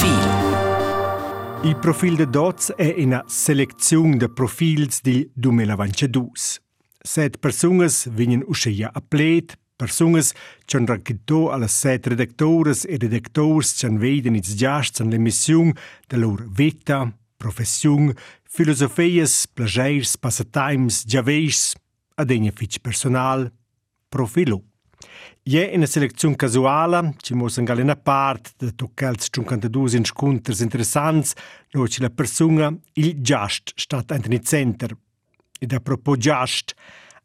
Profil. Il profil de Dots è una selezione de profils di 2022. Set personas vegnan uscire a pled, personas c'han racchitto alle set redactores e redactors c'han veden its giasts an l'emissione de lor vita, profession, filosofias, plageirs, passatimes, giaveirs, ad egna fitch personal, profilo. Je una selezione casuala, ci muossen gal una part de toccals 52 inconters interessants, no ci la persona il giast stat Anthony Center. Ed a propos giast,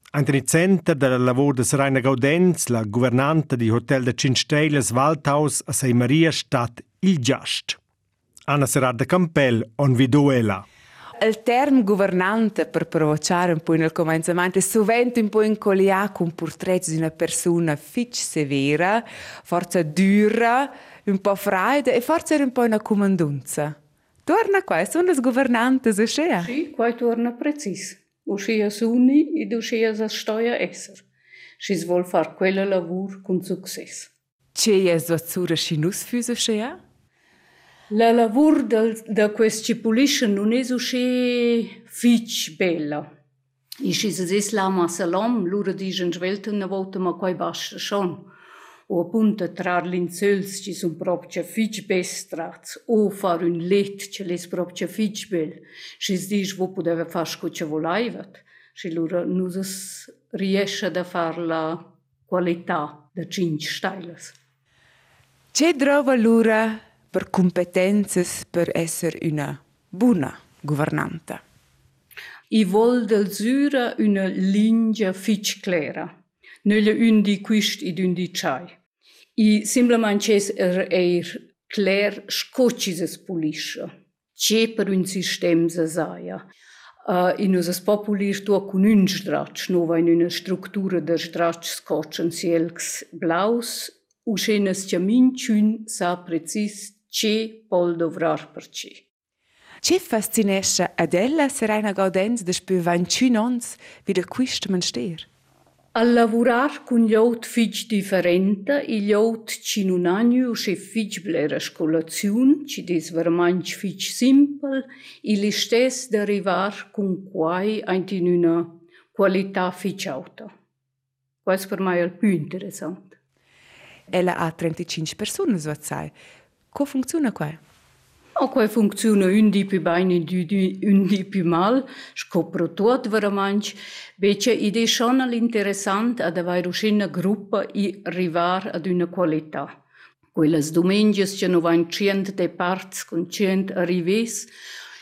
Anthony Center del lavoro de Serena Gaudenz, la governanta di Hotel de Cinsteles Waldhaus a Sei Maria stat il giast. Anna Serrada Campel, on viduela. Il term governante per provocare un po' nel cominciamento è sovente un po' incolliato con portretti di una persona fitch severa, forse dura, un po' fraida e forse un po' una comandanza. Torna qua, sono le governanti, so scea? Sì, qua torna preciso. Uscia suni ed uscia sa stoia esser. Si vuol far quella lavoro con successo. C'è è zozzura scinus füso scea? La lavur del, da questi pulisce non è so fitch bella. I si se des lama salam, lura digen svelt una volta ma quai basta schon. O appunto trar l'insöls ci sun proprio fitch bestrats, o far un let ce les proprio fitch bel. Si dis vo poteva far sco ce volaivat. Si lura nusas riesce da far la qualità da cinque stailas. C'è drova lura per competences per esser una buna governanta. I vol del Syra una linea fich clara, nella un di quist id un di chai. I simplement ces er eir cler scocis pulisce, ce per un sistem se saia. Uh, in us populis tua cun un stratsch, nova in una structura der stratsch scotchen sielgs blaus, uschenes ciamin cun sa precis ce pol dovrar per ce. C'è fascinesce ad ella Serena Gaudenz de spö 21 ans wie der quist man steer. A lavorar con glieut fig differente, i glieut ci non hanno che fig blera scolaziun, ci des vermanch fig simpel, i li stes d'arrivar con quai ein in una qualità fig auta. Quais per mai è più interessant. Ella ha 35 persone, so sai. Co funcțiună cu aia? undi funcțiună ündipi baini ündipi mal, scoprotuat vărămanci, bece deci, idei șonal interesant ad avai rușină grupă i rivar ad una qualità. Quellas dumengias ce nu vain cient de parts con cient arrives,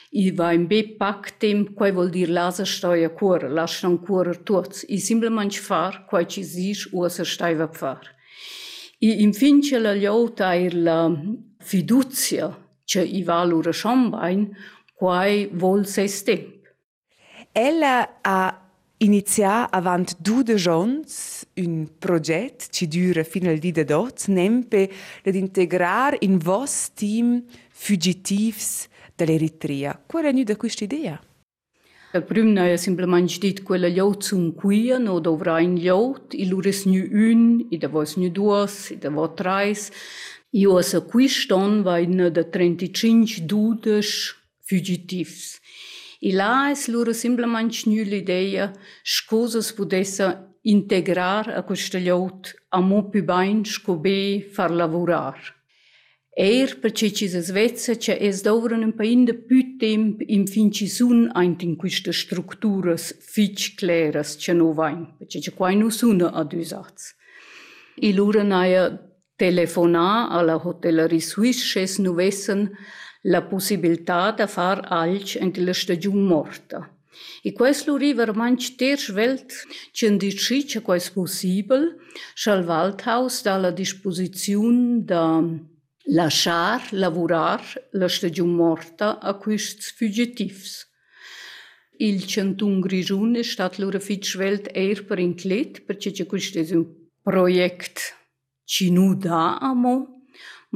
i vain be pactem quai vol dir lasa stoia cuore, lascia un cuore tuots, i simplemente far quai ci zis o să stai va far. I infin ce la liota la fiducia che i valura chambain quai vol se stemp. Ella ha iniziato avant du de jons un progetto che dura fino al dì dot, nempe ad integrar in vos team fugitivs dall'Eritrea. Qual è nu da questa idea? Il primo è semplicemente dit quella liot sun quia, no dovrà in liot, i lures nu un, i davos nu duas, i davos trais, Io se qui ston va in de 35 dudes fugitivs. I là es loro simplement një l'idea shkozës pudessa integrar a këtë ljot a mu pëbajnë shkobe far lavorar. Er për që që zvezë që es dovrën në pëjnë dhe pytem im fin që sun ajnë të në kështë strukturës fiqë klerës që në vajnë, për që që kuaj në a dy zatës. I lurën aja telefonar alla hotellerie Suisse nu vessen la possibilità de far alch en la stagiun morta. I quais lu river manch tersch welt, cien di che quais possibel, schal Waldhaus da la disposiziun da lasciar lavorar la stagiun morta a quists fugitivs. Il centun grigiun è stat lura fitch welt eir per inclet, perché c'è questo un projekt cinuda amo,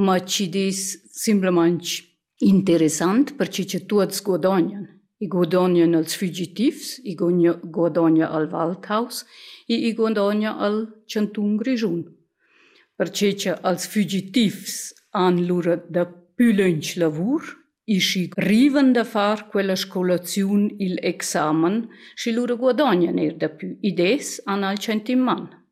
ma që dis simplemanç interesant për që që tuat zgodonjën. I godonjën al sfuggitivs, i godonjë al Waldhaus, i i godonjë al qëntun grizhun. Për që që al sfuggitivs anë lurët dhe pyllën qlavur, ishi riven dhe far quella scolaziun il examen, shi lurë godonjën er dhe py, ides anë al qëntim manë.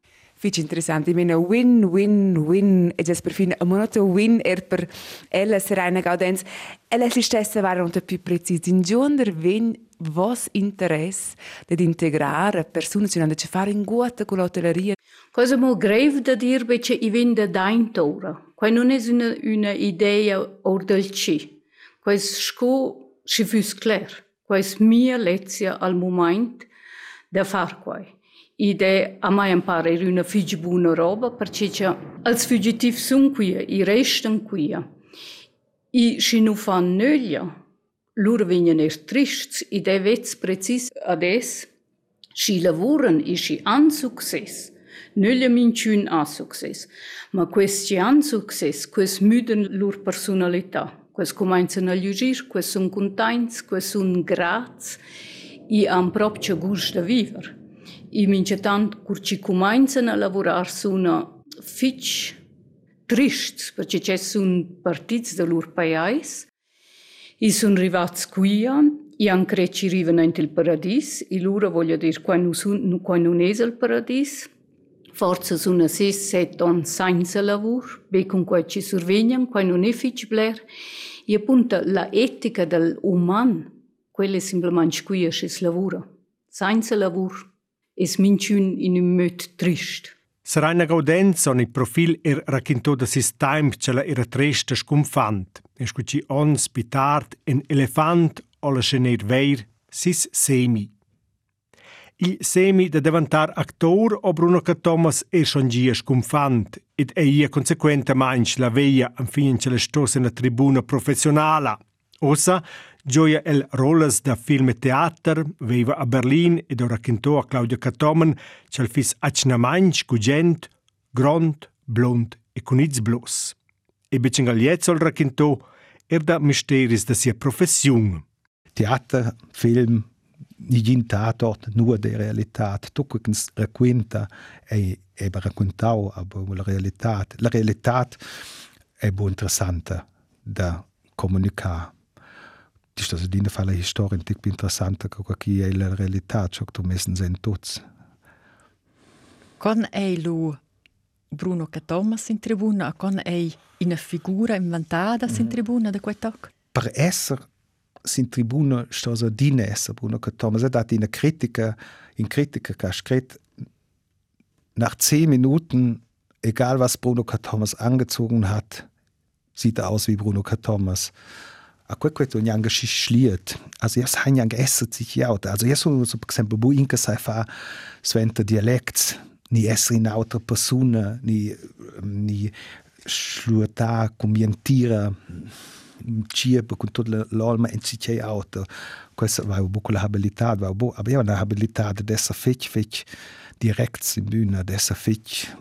fich interessant. Ich meine, Win, Win, Win. Jetzt ist per fin ein Monat Win er per alles reine Gaudenz. Alles ist das, war unter più präzise. In Giunder, wenn vos interesse di integrare persone che hanno a che fare in guata con l'hotelleria. Cosa mo grave da dirbe che i vende da intora. Qua non è una, una idea ordalci. Qua è sco si fus clair. Qua è mia lezione al momento da far qua. ide a mai impara ir una figi buna roba, perché che als fugitiv sun qui, i restan qui. I si nu fan nölia, lur vinen er trists, ide vets precis ades, si lavoren e si an success. Nölia minciun a success. Ma questi an success, quest müden lur personalità. Quest cominciano a liugir, quest sun contents, quest sun grats, i am propcia gust da viver. imediat curci cu maință ne lavorar sună fici triști, perché ce sunt partiți de lor paiais, i sunt rivați cu ea, i am creci riven il paradis, i lura voglio dire qua nu, sun, nu, qua nu es il paradis, forza sono ses set on senza lavoro, be con qua ci survegliam, qua non è fici bler, e appunto la etica del uman, quella è semplicemente qui a lavoro, senza lavoro. Es minciun in un möt trist. Gaudenz on il profil er raccontò da sis time che la era triste scumfant. E scuci ons pitard en elefant o la schener veir sis semi. Il semi da diventar actor o Bruno K. Thomas e schon gia scumfant ed e ia consequente manch la veia an fin ce la stosa na tribuna professionala. Ossa Gioia el rolas da film e teater, veiva a Berlin ed ora raccontò a Claudia Catomen il fis acnamainch cugent, grond, blond e con iz blos. E becen galiezzo il raccontò er da misteris da sia professiun. Teater, film, nigin tatort, nur de realitat. Tutto che racconta è, è raccontau, aber la realitat. La realitat è bu interessante da comunicare. Isto se dina fa la historia tic più interessante che qui è la realtà, ciò che tu messen sen tutti. Con è lu Bruno Thomas in tribuna, con è una figura inventata in tribuna da quel tocco? Per essere in tribuna sto so dine essere Bruno Thomas, è dato in critica, in critica che ha scritto nach zehn Minuten, egal was Bruno Thomas angezogen hat, sieht er aus wie Bruno Thomas. A quel questo si schliet. Also io sai neanche essere sich jaut. Also io sono, so, per esempio, bu inca sai fa sventa dialect, ni essere in altra persona, ni, ni schluta commentira cibo con tutta l'alma in sich auto. Questa va un po' la abilità, va un po', aber io una abilità di essere fech, fech direct in bühne, di essere fech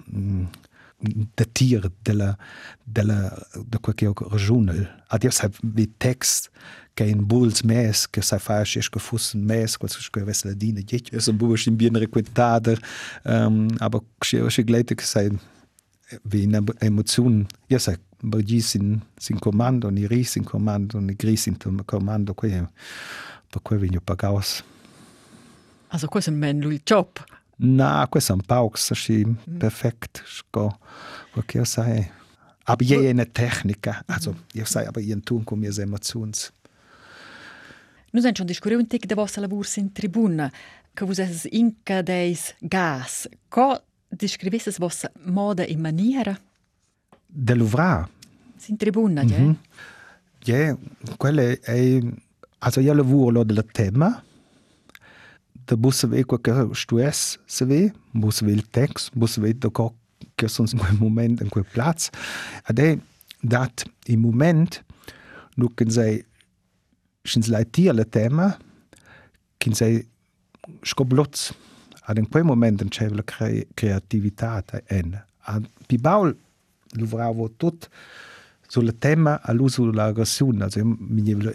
mm, da tir della, della, da quel che regional. Ad io sai vi text che in bulls mes che sai fa es che fussen mes quel che ves la dina dit es un busch in bien requentader um, aber che che gleite che sai wie eine Emotion ja sai Bergi sin sin comando ni ri sin comando ni gris in comando que per cui vigno pagaus Also questo è il job Na, quel San Paux ist perfekt, Perché io sai. Aber je eine Technik, also ich sei aber ihren Tun kommen wir Emotions. Nun sind schon discurreu de vostra lavur in tribuna, che vos esses inca deis gas. Co descrivesses vostra moda e maniera? De l'uvra. In tribuna, mm -hmm. Eh? quelle è... Also io lavoro del tema, der Busse we Stues seW, Bus will Text, Bus weet der ko ons goe moment en goe Platz. A déi dat im moment nucken sei leitierle Thema kin sei skoblotz a den quei moment enchevle kreativitat en. Pi Baul louvra tot sulle tema all'uso dell'aggressione, also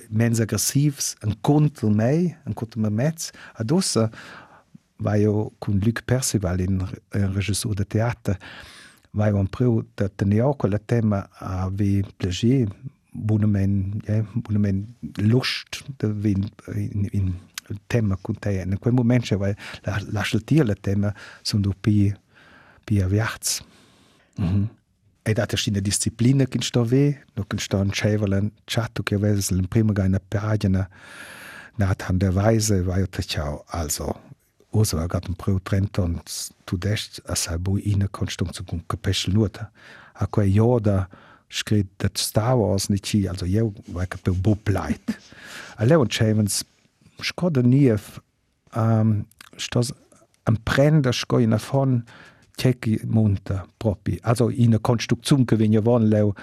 mens aggressivs, un contro me, un contro me mezz, ad ossa war jo kun Luc Percival in un regisseur de théâtre, war jo un preu de tenir quel tema avait plaisir, bonament, ja, bonament lust de in, in, in tema contei. In quel moment war la la sceltier le tema sono do pi pi aviarts. Mhm. Mm -hmm. E da è una disciplina che sto ve, no che sto in cevelen chatto che avesse in prima una pagina nat an der Weise war ciao also Oso war grad un pro Trenton tu decht a sa bu ine Konstruktion kun kapechel nuta. A quei Joda skrit dat Star Wars nicht chi, also je war pe bo bleit. A le und Chavens skode nief ähm, stos am Brender sko in von Teki munter propi. Also in der Konstruktion gewinn ja waren leu,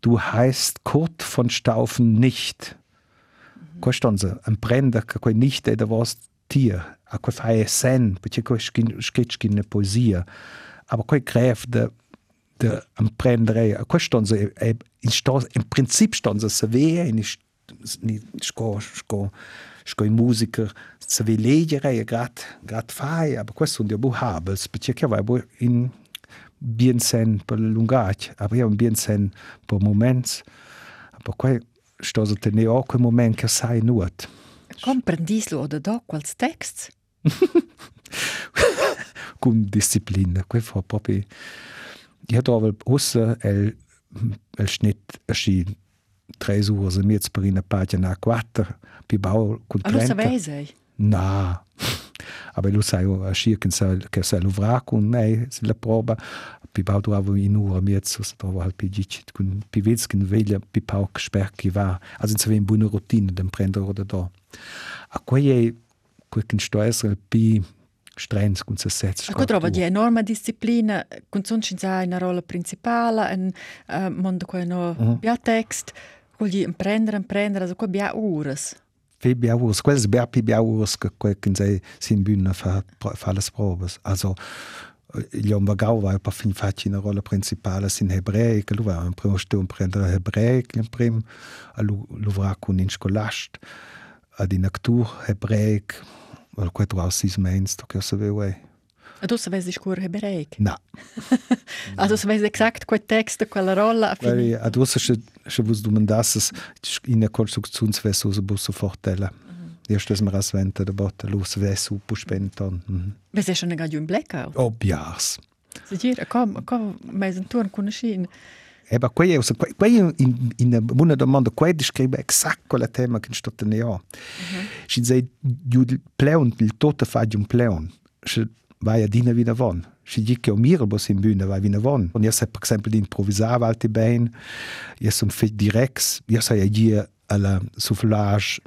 du heißt Kurt von Staufen nicht. Mhm. Questonze, am Brender, quei nicht, da was Tier, a quei fai sen, perché quei sketch in poesia. Aber quei gref de de am Brendere, a in, in Prinzip stonze se ve, in sco, sco, sco i musiker se vi leggere grat grat fai aber questo un dio habels perché che vai in bien sen per lungac aber ja un bien sen per moments aber quai sto so tene o quel moment che sai nuot comprendislo oder do quals text con disciplina quei fa proprio io trovo ossa el el schnitt erschien tre ore e mezzo per una pagina quattro pi bau con trenta. Allora sapessi? No. Aber lu sai a scia che sa che sa luvra con me la prova pi bau durava in ora mezzo so trova al pi dici con pi vez che veglia pi pau sperchi va also in una buona routine dem prendere da da a quei quel che sto pi strens con se sets. Ecco trova di enorme disciplina, con son cinza una rolla principale, un uh, mondo qua no -huh. bia text, con gli imprendere, imprendere, so qua bia ures. Fe bia ures, quels bia pi bia ures che quel che sei sin bühne fa fa le prove. Also gli om bagau va pa fin facci una rolla principale sin ebraic, lu va un primo sto imprendere ebraic, in prim, lu lu va con in scolast, ad in actur ebraic, Weil quei tu ausis mens, tu che saveu ei. E tu savesi scur hebraic? Na. also savesi exakt quei text, quella rolla. Weil a du se se vus domandasses in der Konstruktionswes usa bu sofort ella. Erst das mir asventa da botta lus ves u puspenton. Mhm. Ves è schon negato in blackout? Oh, biars. Se gira, com, com, mais un turn con scina. Eba, quei è, quei in, in una domanda, quei descrive exakt quella tema che sto tenendo. -hmm. Si dice, il pleon, il toto fa un pleon. Si vai a dina vina von. Si dice che o mirabos in bühne vai vina von. Und sai, per esempio, di improvvisare alte ben, io sono fit io sai a dire alla Soufflage,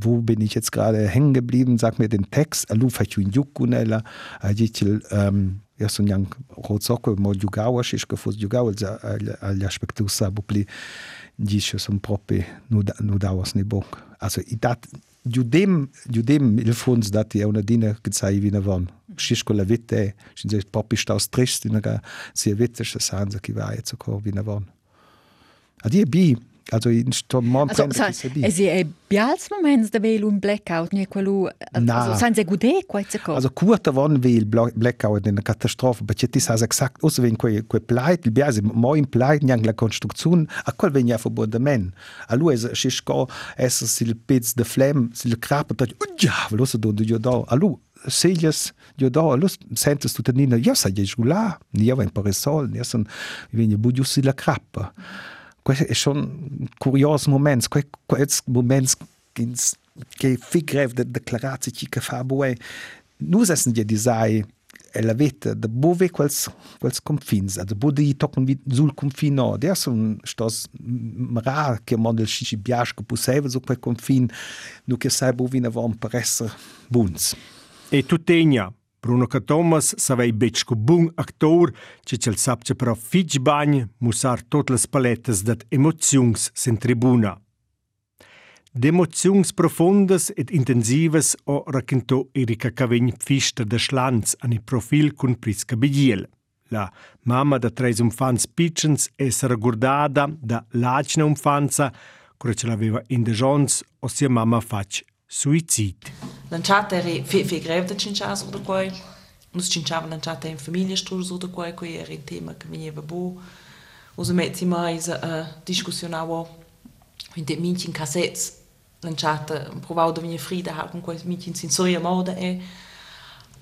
wo bin ich jetzt gerade hängen geblieben, sag mir den Text, alu faccio in Jukunella, a dice, um, ja som yang rotsoko mo jugava shish que fos jugava agli aspecti sabu pli. Dice som propi nu nu davas ni bok also i dat judem judem il fons dat è una dina che sai vina von. Shish con la vite shin se propi staus trist in ga sia vite se sanza che va jetzt ko vina von. Adi bi Also in Stormont also, sa, es è bials moments da vel un blackout nie quello also san se gude quite co also kurta von vel blackout in Katastrophe perché ti sa exakt us wenn quei quei pleit il biase mo in pleit niang la construzione a quel venia verbundamen a lui es scisco es sil pezz de flem sil crapa da ja lo so do do do a lui Seglias, io do, lo sentes tu tenina, io sa je jula, ni io en paresol, ni son, veni budius la crappa. Mm schon un curioso momento, questo momento che fi grev de declarati ci che fa bue. Nus essen die disai e la vita de bove quels quels confins, also bo di tocken vi sul confino, der son stos ra che mon del scici biasch che puseva su quel confin, nu che sai bo vina vom per esser buns. E tu tegna, Bruno Thomas savei bec co bun actor, ce cel sapce però fitch bagn musar tot las palettes dat emozions sen tribuna. D'emozions profondas et intensivas o racconto Erika Cavegn Pfister de Schlanz an i profil cun Prisca Bigiel. La mamma da tres umfans piccens essere gurdada da lacna umfanza, cura ce l'aveva in de jons o sia mamma fac suicid. Lanciata era fe greve de cinchar sobre coi. Nos cinchava lanciata em família estou sobre coi que era um tema que me ia bo. Os meti mais a discussionava in de mintin cassettes lanciata provau da minha frida har com coisa mintin sensoria moda e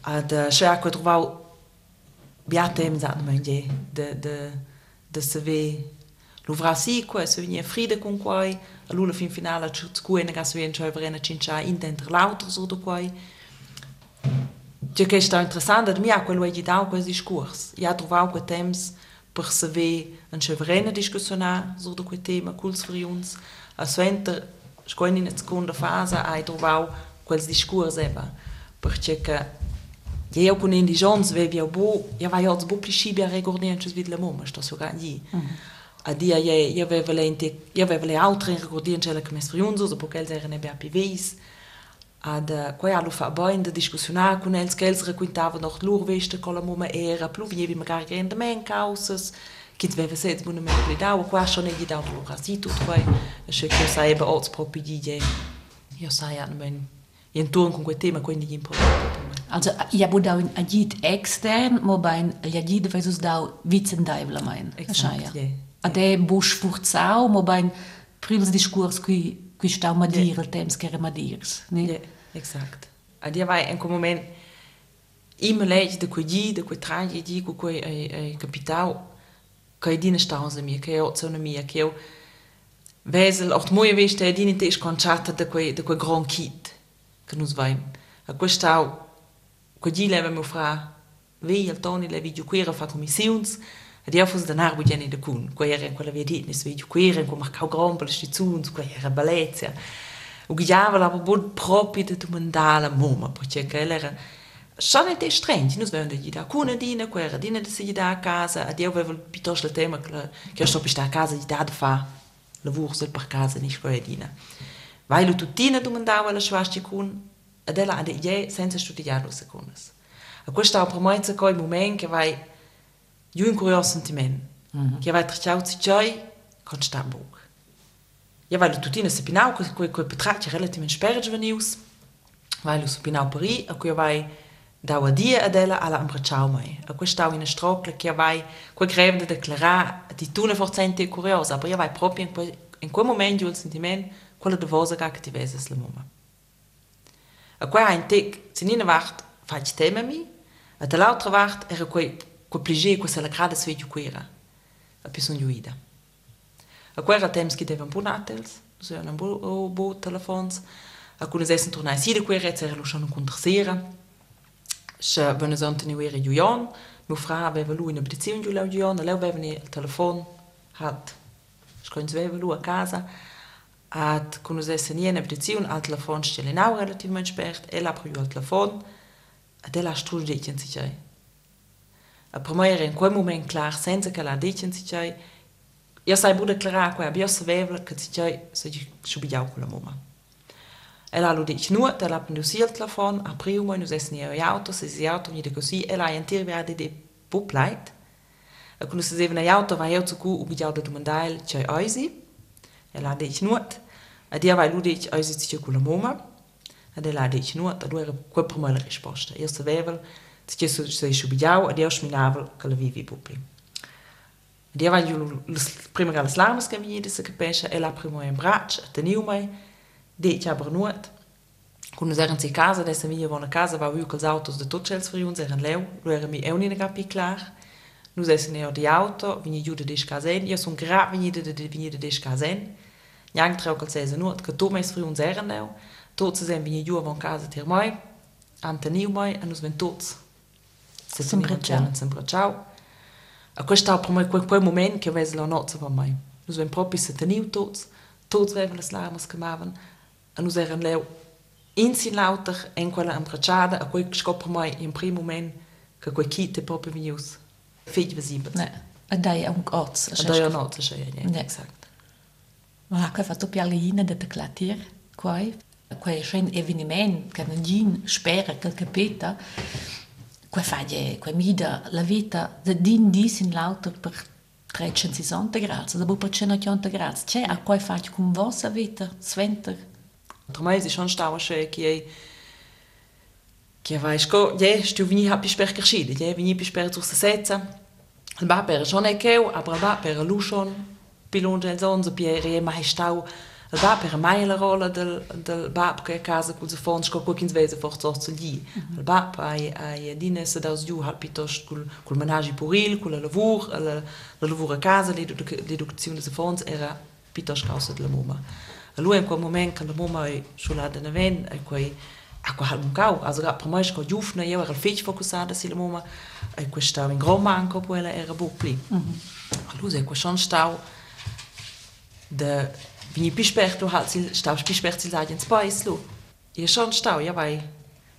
ad schar que trovau biatem zat manje de de de saber Lovrasi quoi se venia fride con quai, a lula fin finala chutsku en gas vien choi vrena cincha intenter l'auto so do quai. Tja que está interessant, mi a quello di dau quasi scurs. Ja trovau que temps per se ve en chevrena discussiona so do quei tema culs fri uns. A sventer scoin in seconda fase ai trovau quels discurs eba. Perché che Ja, ja, kun in die Jans, weil wir bo, ja, war ja, als bo plischi, bi a regordieren, tschüss, wie de la mom, ist das sogar nie. Mhm. A dia io io avevo le io avevo le altre ricordare che mi sfriunzo, perché elles erano più vis ad quei allo fa bain de discussionar con els che els raccontava noch lur veste con la mumma era plu vievi magari grande men causas che deve se buona me pli da qua schon e da lur asi tut quei e che che sai be ots propi di je io sai an men in turn con quel tema quindi importante Also, ja, bu dau agit extern, mo bain agit versus dau vitzen daivla mein. Exakt, ja. a dé boch fuchtzau op en prilse diskurs kui kui stau mat Dir tems kere mat Dirs. Exakt. A Dir wari en kom moment imeläit de koji, de koe traje Di ko koe ei kapitaal kai Dine stause mir ke autonomie keo Wesel och moie wechte Di teich konchatta de koe de koe grand kit kan ons weim. A koe stau koji lewe mo fra. Vei il toni levi giuquera fa commissiuns, ed io fos denar bu geni de kun quei era quella via dit nis video quera con marcau grompel sti zuns quei era bellezia u giava la bod proprio de tu mandala moma perché che era Schon è strange, nus vendi di da cuna dina, quella dina de si da a casa, ad io avevo piuttosto il tema che io sto a casa di da fa lavoro sul per casa nicht quella dina. Vai lu tutina domandava la schwasti kun, ad ella ade je senza studiare lo secondas. A me è quel momento che vai Junko ja sentiment. Mm-hmm. Che vai tracciarsi gioi con Stamburg. Ja, weil tu tiene sepinau che quei quei petrati relativamente sperge venius. Weil lo sepinau peri a cui vai e da wa dia adela alla ambracciau mai. A cui stau in a strocle che vai quei greve de declara di tune forcente curiosa, ma vai e proprio in quei in quel momento il sentiment quello de vosa che ti veses la mamma. A cui e ha in tic, se nina vart, fac teme mi, a te l'altra vart, era quei copliger questa la grada sve ju quera a pe son juida a quera temps que devan bonatels so an bo bo telefons. A kun essen torna si de quera zer lo schon kontrasera se wenn son tenu era juion nu fra aveva lui una petizione giù la juion leu bevni il telefon hat scoin sveva lu a casa at kun essen nie una petizione al telefon stelle nau relativamente spert e la pro telefon ad ela strudetien sich ei a primeira em qual momento claro sente que ela diz que se eu sei bude clarar que a bio sevela que se chai se subiu com a mama ela lo diz nu te la pendusi el telefon apriu mo nos esni eu auto se si auto ni de così ela entir verde de poplait a quando se zevna auto vai eu zuku o bijau de domandail chai oisi ela diz nu a dia vai lo diz oisi se chai com a mama ela diz nu a lui era quel primeira resposta eu sevela Ti se xubiau a Dir minavel que la vivi bubli. Dir va prima que las larmas que mi se que pecha e la primo en brach, teniu mai, de ti abernuat, Kun er in casa dessa minha bona casa va ucals autos de tots els friuns eren leu, lo era mi eu nina capi clar. Nus essen eo di auto, vinha jude dis casen, io sun gra vinha de de vinha de dis casen. Nyang trau cal sesa nuot, que to mes friuns eren leu, tots esen vinha jude von casa tir mai, anteniu mai, anus ven tots Se Sem bracciau. Sem bracciau. A questo per me quel, quel moment che vese la nozza va mai. Nus ven proprio se teniu tots, tots veven les larmes che maven, e nus eran leu insin lauter en quella ambracciada, a quei scopre mai in primo moment che quei kite proprio venius fig visibel. Ne. A dai è un oz. A da ja nozza che ja, Ne. exakt. Ma che ha fatto pialina de te clatir, quai. Quai schön eveniment, che non gin spera che capita. Quai faglie, quai mida la vita de din dis in lauter per 360 gradi, da bu per 180 gradi. C'è a quai faglie con vostra vita, sventer. Mai si schon stava che che che vai sco, je stu vini hapi sper kerschide, je vini pi sper zur setza. Il ba per schon e keu, aber ba per lushon pilon del zonzo pieri e mai stau Il bab era mai la rola del, del bab che a casa con se fons co qualche vese forza orzo lì. Il bab ai ai dine se daus giù halt piuttosto col col menage puril, con la lavur, la, la lavur a casa, l'educazione se fons era piuttosto causa della mamma. E lui in quel momento che la mamma è sulla da neven e quei a quel halb cau, also ga per mai sco giufna io era fech focussata si la mamma e questa in grom manco quella era -hmm. Lui è quel schon stau de bin ich Bischbech, du halt, staubst Bischbech, sie sagen, Spice, du. Ich schon stau, ja, bei.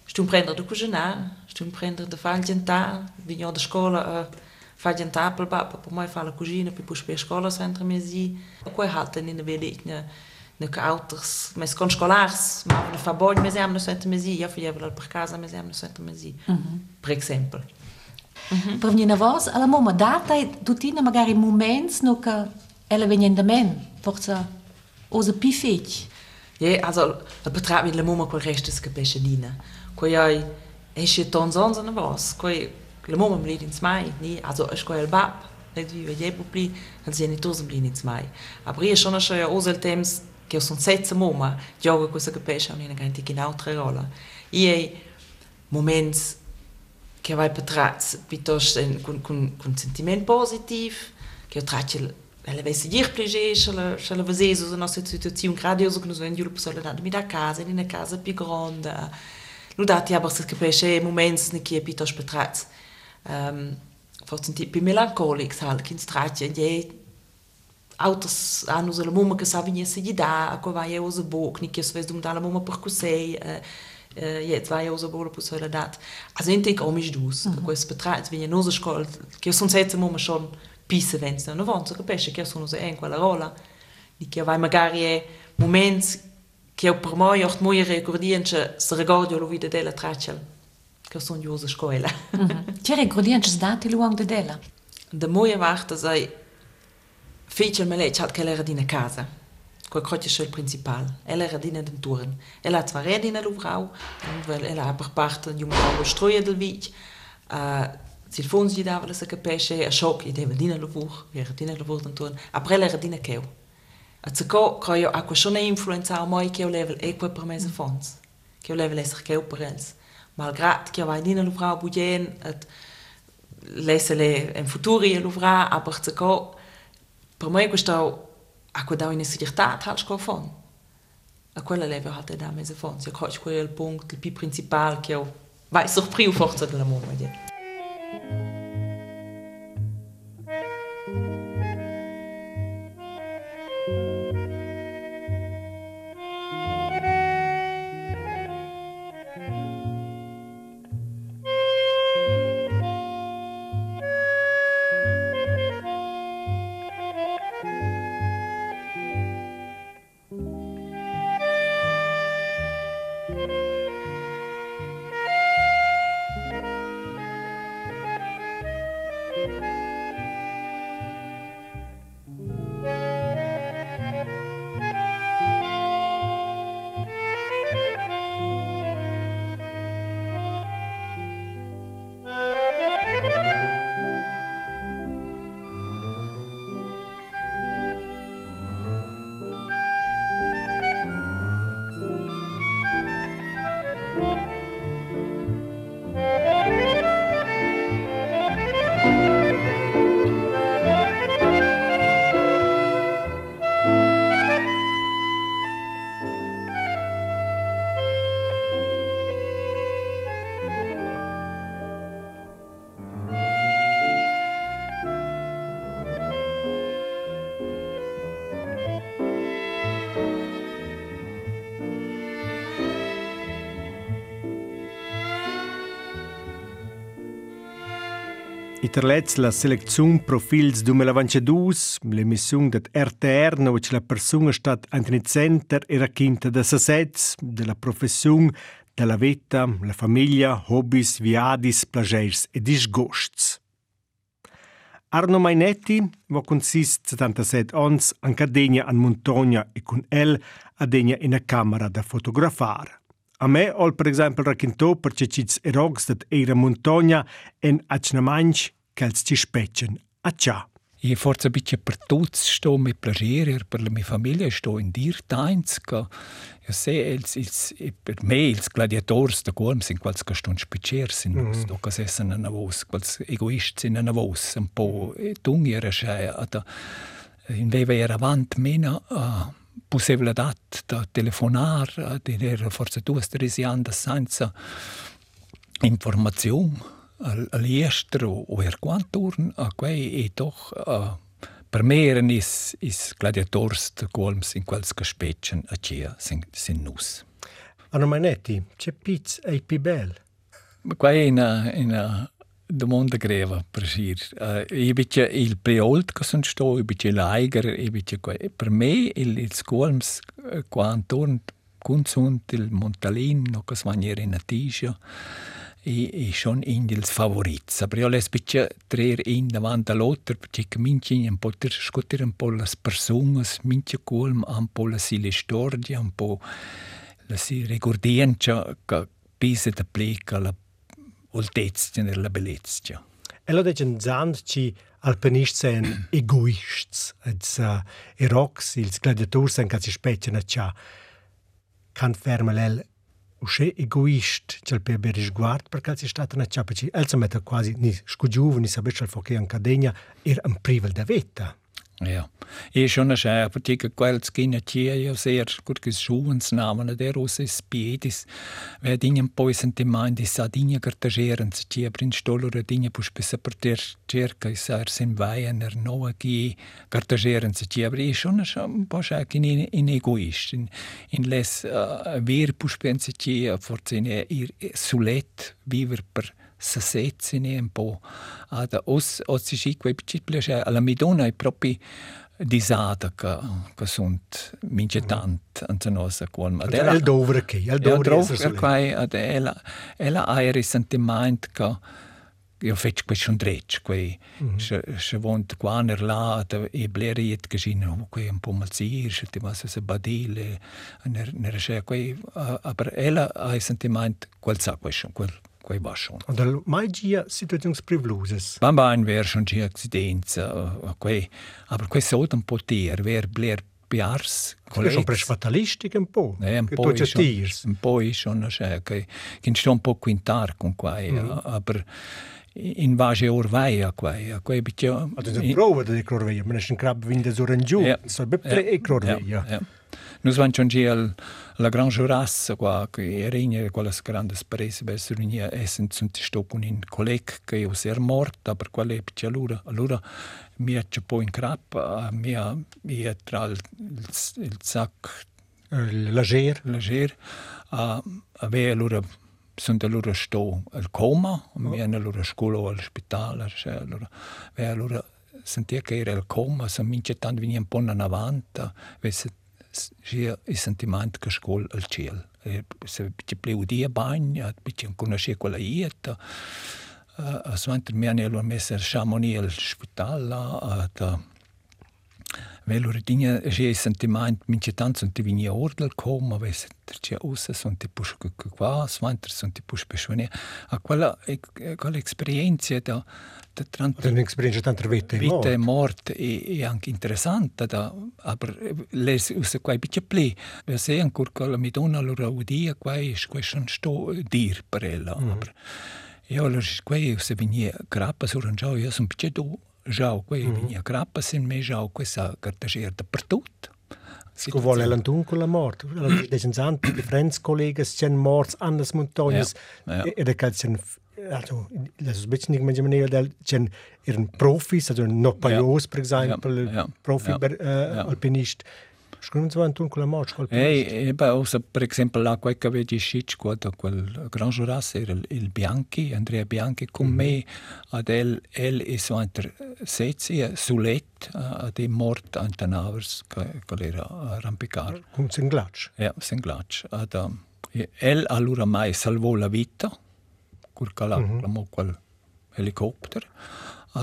Stum prender du a stum prender de a vinham da escola, uh, Falgentar, para para para mãe fala Cousina, para depois para a escola, centro mesi. A coi halta, nem na belikna, na que autos, mas com escolares, mas na fabonha, mas é amno centro mesi, já fui levar para casa, mas é amno centro mesi. Por exemplo. Uhum. a minha voz, ela mama data, tu tinha magari momentos no que eh, ela vem ainda men, força. ose pifik. Je also dat betra mit le Mo ko rechtes Gebächeline. Ko jai eche ton sonst an was. Ko le Mo le ins Mai nie also ech ko el bab je pli an se net tosen bli ins Mai. A brie schon se osel Thems ke son seze Moma Joge ko se Gebäche an en ti genau tre rolle. I moments ke wei betrat bitte kun sentiment positiv, ke tratchel ela vai seguir para ela ela vai fazer isso a nossa situação grandiosa que nos vem de uma pessoa nada me da casa nem na casa mais grande não dá tempo que preenche é momentos na que é pitos para trás um, tipo melancólico sabe que trate e é outros anos ela mama que sabe nem se dá a qual vai é os boc nem que eh, eh, às vezes não dá ela mama por cusei uh, jetzt a ja auch so wohl auf unserer Date. Also ich denke que mich aus, mhm. dass betreibt, wenn ich que so schuld, dass uns jetzt immer pisse pisa vens non avanza, capisce che io sono in quella rola, di che vai magari è momenti che per me io mi ricordo che se ricordo la vita della traccia, che sono io a scuola. Ti ricordi che sei dati lungo di della? Da moia varta sei fece me lei che era di casa. Quel crotje il principale. Ella era di den toren. Ella had twee redenen, de vrouw. Ella had een paar parten, die mevrouw bestrooien, de wiet. Телефон си давали се капеше, а шок и дева дина ловух, вера дина ловух на тон, а прелера дина кел. А цако, кой ако шо не keu мой кел левел, еква премеза фонс. Кел левел есах кел прелс. Malgrad que vai dina luvra bujen, et lesele en futuri luvra, aber zako, per me questo, ako dau in segretat, halsch ko fon. A quella leve hat da mese fon, si koch quel punkt, il pi principal, che vai surpriu forza della de yeah. Thank you. Iterlets la selezione Profils 2022, l'emissione del RTR, dove la persona è stata antenizenter e racconta da sasets, della professione, della vita, la famiglia, hobbies, viadis, plagers e disgusts. Arno Mainetti, wo consist 77 ans, an cadegna an montagna e con el adegna in a camera da fotografare. A me ol per esempio raccontò per cecits erogs dat era montagna en acnamanch che ci specen a cià. e forse bitte per tutti sto mi piacere per la mia famiglia sto in dir tains che io se ils ils per me ils gladiators da qualm sind quals che sto spicer sin mm -hmm. sto che se sono na vos quals egoist sin na vos un po tung era sche ada in veva era avant mena uh, possibilitat da telefonar di era forse tu stresi anda senza informazione all'estero o er quanturn a quei e doch uh, per meren is is gladiators de colms in quels che specen a cia sin, sin nus. Anno Manetti, c'è pizz e pi bel? Quei in a, in a domanda greva per sir. Uh, io bice il preolt che son sto, io bice l'aiger, io bice quei. Per me il, il colms quanturn consunt il montalin, no che svaniere in a e, e schon in ils favorits. Aber io les bitte trer in davanti all'altro perché minci un po' ter scotter un po' las personas, minci colm un po' la sile storia, un po' la si ricordienza che pisa da pleca la oltezza nella bellezza. E lo dicono zanci alpinisti sono egoisti, uh, i rocks, i gladiatori sono che si specchiano a ciò. ushe egoisht që lë për rishguart për kacë i shtatën e qapë që elësëm e të quasi një shkugjuvu një sabë që lë fokeja në kadenja ir në privel dhe veta. Ja, e schon eine schöne Apotheke, quel skinna tia, ja sehr gut geschuhens namen, der aus es piedis, wer dingen poi sentimen di sa dinge cartageren, se tia prin stolore dinge pus pesa per ter cerca is ar sem vaien er noa ki cartageren, se tia, aber e schon ein po schak in, in egoist, in, in les uh, ver pus pensa tia, forse in ir sulet, viver per sassezzine un po'. Ad os os si quei piace alla midona è proprio disada che che sunt mince tant anza nosa qual ad ela il dovre che il dovre che quai ad ela ela aeri sentiment che io fec quei schon drecc quei se se vont quaner là e bleri et gesehen quei un po malzir se ti vas se badile ner ner se quei aber ela ai sentiment quel sa quei quel quei va schon. Und dann mai gia situazioni privloses. Ban ban ver schon gia accidenza, uh, quei, aber quei sollte un po' tier, ver bler piars, collegs. Sono pres fatalistiche un po'. Eh, un po' schon, un po' schon, cioè, che, che sto un po' quintar con quei, mm. uh, aber in base or vai a quei a quei bitte ma das eh, prova da cror via man ist ein krab wind so ran ju so be e cror via Nus van schon gel la grande jurasse qua che erigne quella grande sprese per eh, sunia essen sunt sto con in colleg che io ser morta per quale bitte allora allora mi c'è poi in crab eh, mi mi tra il, il sac leger leger a ave allora sunt allora sto al coma mi hanno allora scuola all'ospedale allora ve allora sentia che era il coma se mince tanto venia un po' in avanti sia il sentimento che scol al cielo. Se ci pleu dia bagn, ci conosce quella ieta. A svantr mi hanno messo a Chamonix al Velure dinge scessen ti meint mince tanz und ti vini ordel com, ma ves tercia ussa sunt ti push cu cu qua, svanter sunt ti push pesvene. A quella quella esperienza da da tant un'esperienza tant vita e morte. Vita e morte e, e anche interessante da aber les ussa quai bitte pli. Wir sehen ancora quella mi dona loro udia quai question sto dir per ella. Mm -hmm. Aber ja, lor quai ussa vini grappa sur un gio, io sono bitte do Jauque, mm. vinha grappa sem me Jauque sa cartager da pertut. Sco vuole l'antunco la morte. Desen santi di friends collegas c'en morts andas montagnas e da cal c'en also das ist bisschen nicht mehr der c'en ihren Profis, also Nopajos, per esempio, Profi eh, Alpinist. Ja. 52 con la moccia. E, e beh, osa, per esempio, là, quel che vedi Schic, quando quel Gran Juras era il, il Bianchi, Andrea Bianchi, con mm -hmm. me, ad el, el e so inter sezzi, sulet, ad e mort antanavers, che, che era arrampicar. Con Senglac? Ja, Senglac. Ad, um, el allora mai salvò la vita, col calà, mm -hmm. quel helicopter.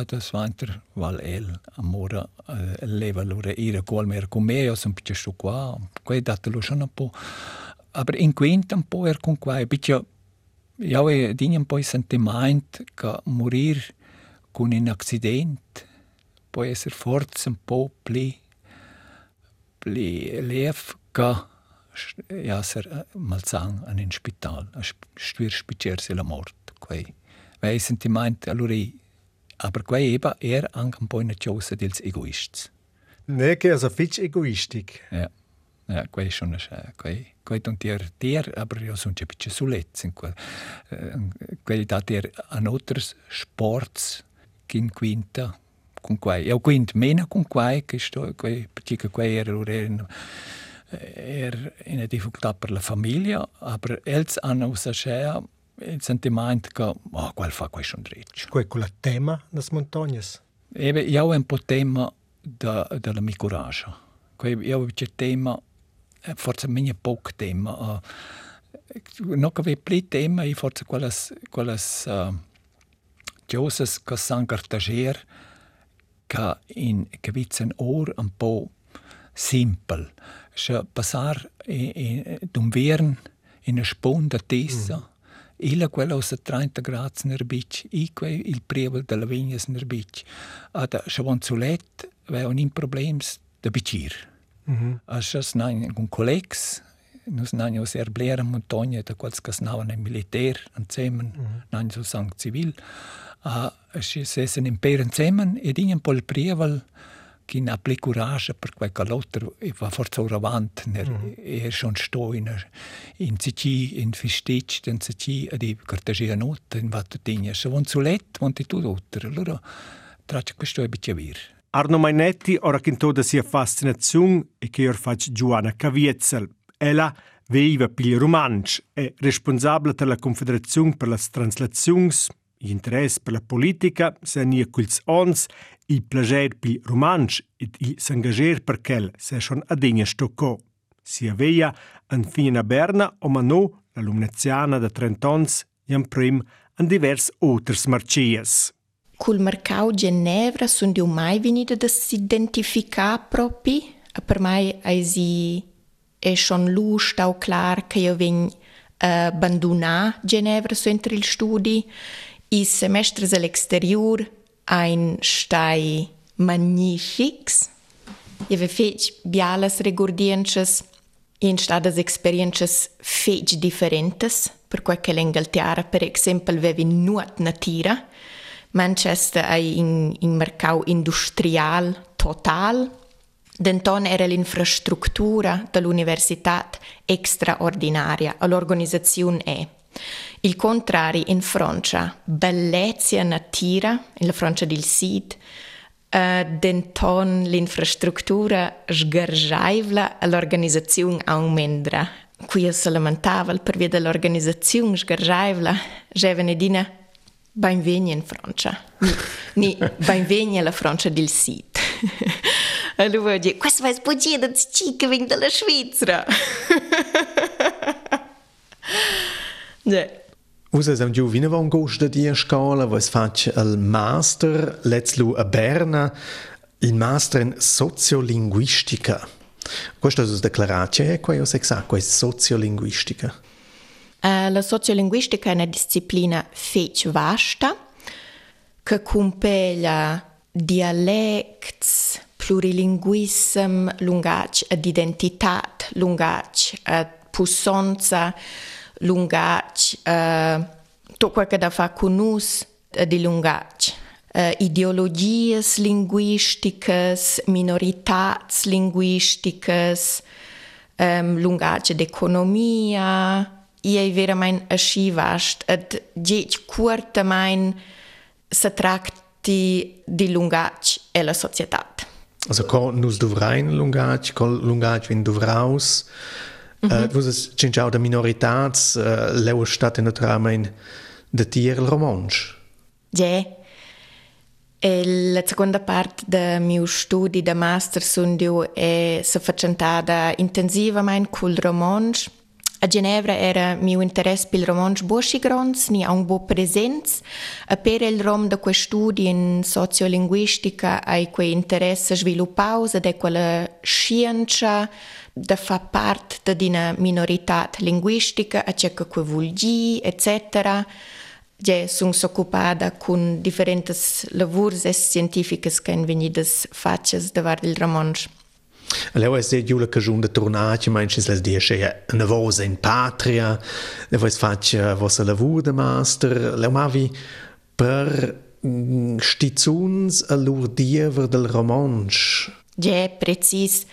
Das vanter val el amora uh, leva lura ira qual mer con me o son piccolo qua quei dato lo sono un po' aber in quinta un po' er con qua piccolo io ho un po' il sentimento che morir con un accidente può essere forse un po' più, più lief che essere malzang in un spital, a stuir spicersi la morte. Quei, quei sentimenti, allora, aber quei eba er una cosa dels egoists. Ne, è fitch egoistic. Ja. Ja, quei schon quei quei don tier tier aber io sono un bisschen suletz in quel quei da tier an outros sports kin quinta con quei io quint meno con quei che sto quei perché quei era in er in eine difficoltà per la famiglia aber els hanno usato il sentimento che oh, quel fa schon dritsch Quei con la tema das montañas. Ebe, io ho un po' tema della mia coraggio. Io ho un tema forse meni poc tema. Uh, no che pli tema i forse quelles quelles uh, cosas che san cartager che in vizen or un po simpel. Sche passar d'un vern in a sponda tessa. Mm. Illa quella osa 30 gradi nerbic, i quei il prevel della vigna nerbic. Ada sche zulet, ve un problems da bicir. Mhm. Așas nai un colegs, nus nai os erblera montagne da quals kas navan en militär an zemen, Mhm. nai so sang civil. A si sesen in per zemen ed in pol prieval che na pli courage per quel calotter e va forza ora avant ner Mhm. er schon sto in in cici in fistich den cici di cartagia not in vat tinha so von zulet von ti tu dotter allora traccia questo è bicevir Arno Mainetti ora raccontò da sia fascinazione e che ora faccio Giovanna Caviezel. Ella veiva pil romansch, è responsabile della Confederazione per le translazioni, interesse per la politica, se nie quils ons, il plager pil romansch ed il s'engager per quel se schon a degna stoccò. Si aveia an fina Berna o manò la lumnaziana da Trentons iam prim an divers oters marcias. Cul mercau Ginevra sun diu mai venida da s'identificar propi. E Per mai eisi è schon lu stau clar che io vegn uh, abbandonà Ginevra su entri il studi. I semestres all'exterior ein stai magnifics. Io ve fec bialas regordiences in stadas experiences fec differentes, per quel che l'Inghilterra, per esempio, avevi nuot natira. Manchester è in, in mercau industrial total. Denton era l'infrastruttura dell'università extraordinaria, l'organizzazione è. Il contrario in Francia, bellezza natura, in Francia del Sud, uh, denton l'infrastruttura sgargiaivla, l'organizzazione aumenta. Qui si lamentava per via dell'organizzazione sgargiaivla, già venedina Benveni in Francia. Ni, ni benveni alla Francia del Sud. allora questo è sbuggito da cica vengo dalla Svizzera. Già. Usa sam giù vina von gosta di scola, was faccia il master, let's lu a Berna, il master in sociolinguistica. Questo è declarazione, qua io qua è sociolinguistica. Uh, la sociolinguistica è una disciplina fece vasta che compagna dialects, plurilinguism, lungac ad identità, lungac ad pussonza, lungaci, uh, tutto quello da fa con noi di lungaci. Uh, uh ideologias linguísticas, minoritás linguísticas, um, lungace de economia, e aí vera mein aschivast, et geit curta mein se tracti di lungace e la societat. Also, co nus dovrain lungace, co lungace vin dovraus, Uh, vus cinciau da minoritats, uh, leu stat naturalmein de tier il romansch. Ja. E la seconda parte del mio studi da master sundio è se facentada intensivamente col romansch. A Ginevra era mio interesse per il romanzo Boschi Grons, ni un bo presenz, a per il rom da quei studi in sociolinguistica ai quei interesse sviluppaus ed è quella scienza de fa parte de una minoritat linguistica, a ce che vulgi, etc. Ge sun s'occupada con differentes lavurs scientificas che invenidas faces de var il Ramonsch. Leu es seht jule cajun de tornati, menschens les die schee în vosa in patria, le voi fac vosa lavur de master, leu mavi per stizuns allur diever del romansch. Ge, precis. Precis.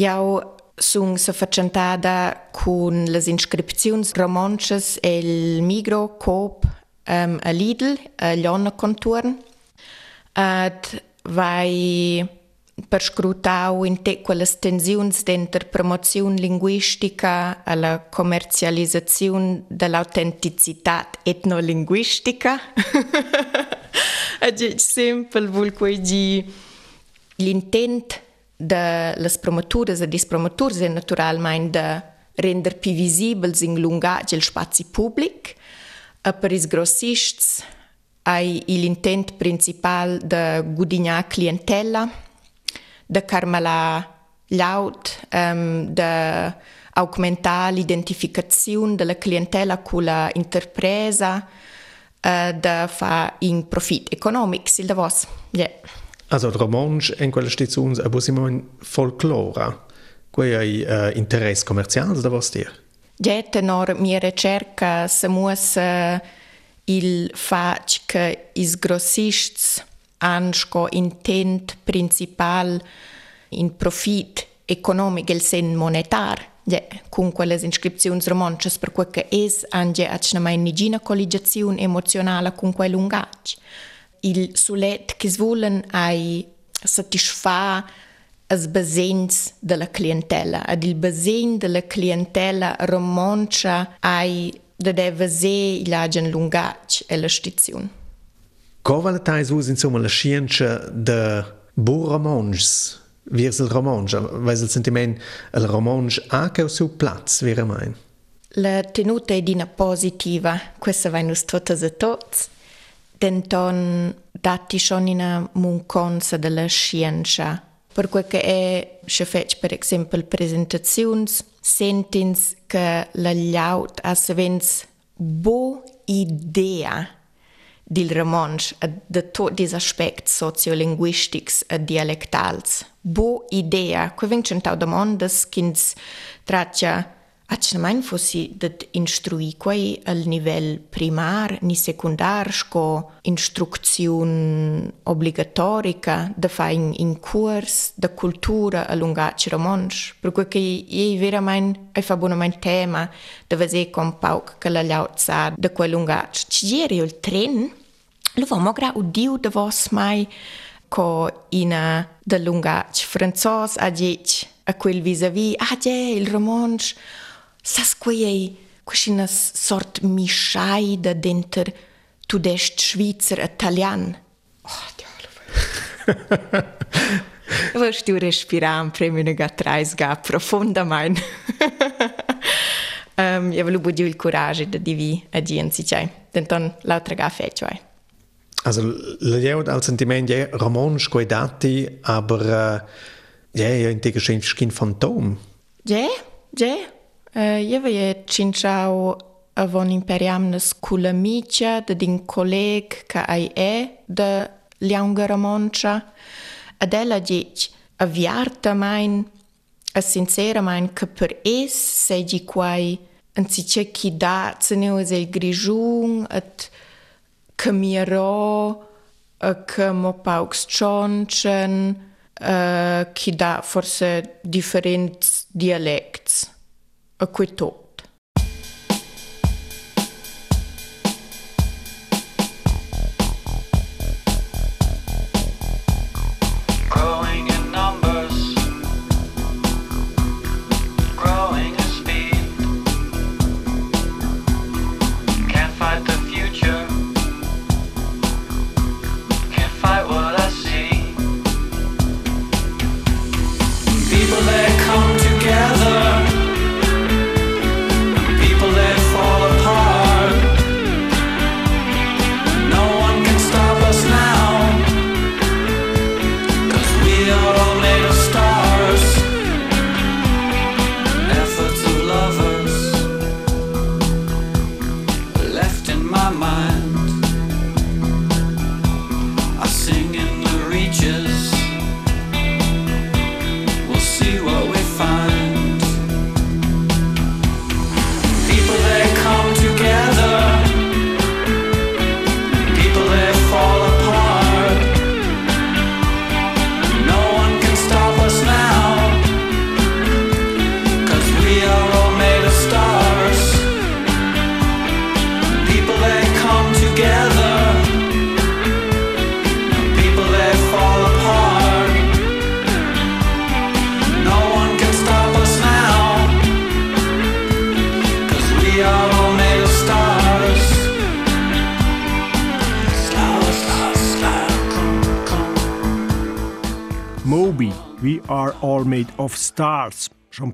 Jau sun sa facentada con les inscripziuns romanches el Migro, Coop, um, a Lidl, a Lionna Conturn. Ad vai per scrutau in te quelle tensiuns denter promozione linguistica alla commercializzazione dell'autenticità etnolinguistica. È semple vuol quei l'intent de las promotures e dis promotures è naturalmente de render più visibils in lungatge il spazi pubblic e per is grossists hai l'intent principal de gudignar clientela de carmela laut um, de aumentar l'identificazione della clientela con la interpresa uh, de fa in profit economic sil da vos. Yeah. Also il romanzo in quella stazione è in folklore. Qual è uh, interesse commerciale da vos dir? Ja, tenor mia ricerca se muossa il fac che is grossists ansco intent principal in profit economic el sen monetar. Ja, con quelle iscrizioni romances per quel che es anche a mai nigina emozionale con quel lungaggio. Il sulet che svolen ai satisfa as basens della clientela. Ad il basen della clientela romancia ai da deve se il agen lungaggio e la stazione. Come tais us insomma la scienza de buon romanz virs il romanz, weil il sentiment il romanz ha che su platz vera mein. La tenuta è dina positiva, questa va nus totes e tots. tenton dati schon in munconza della scienza. Per quel che è, se fece per esempio presentazioni, sentins che la laut ha sevens bo idea del romansch de tutti gli aspetti sociolinguistici e dialectali. Bo idea, che vengono da domande che traccia Acnamain fossi dat instrui quai al nivell primar ni secundar sco instrucțiun obligatorica da fa in, in curs da cultura a lungaci romansch. Per cui che ei verament ai fa buonament tema da vese com pauc che la llaut sa da quei lungaci. Ci ieri il tren Lo va mogra udiu de vos mai co ina de lungac franzos a dic a quel vis-a-vis ah je il romansch sas quei quina sort mischai da denter tudest schweizer italian oh diavolo Vos tu respiram premio ga trais ga profunda mein um, io volevo dire il coraggio di divi a dienzi cioè denton l'altra ga feccio eh. Also, lejeut als sentiment je romansch quei dati, aber uh, je je intega schin skin fantom. Je, je. Eu e cinceau avon imperiamne scuola micia de din coleg ca ai e de Leungara Moncia. Adela dici, aviarta main, a sincera main che per es segi quai anzice chi da zeneuze il grigiun et camierò a che mo paux cioncen, chi da forse differents dialects. A quick talk.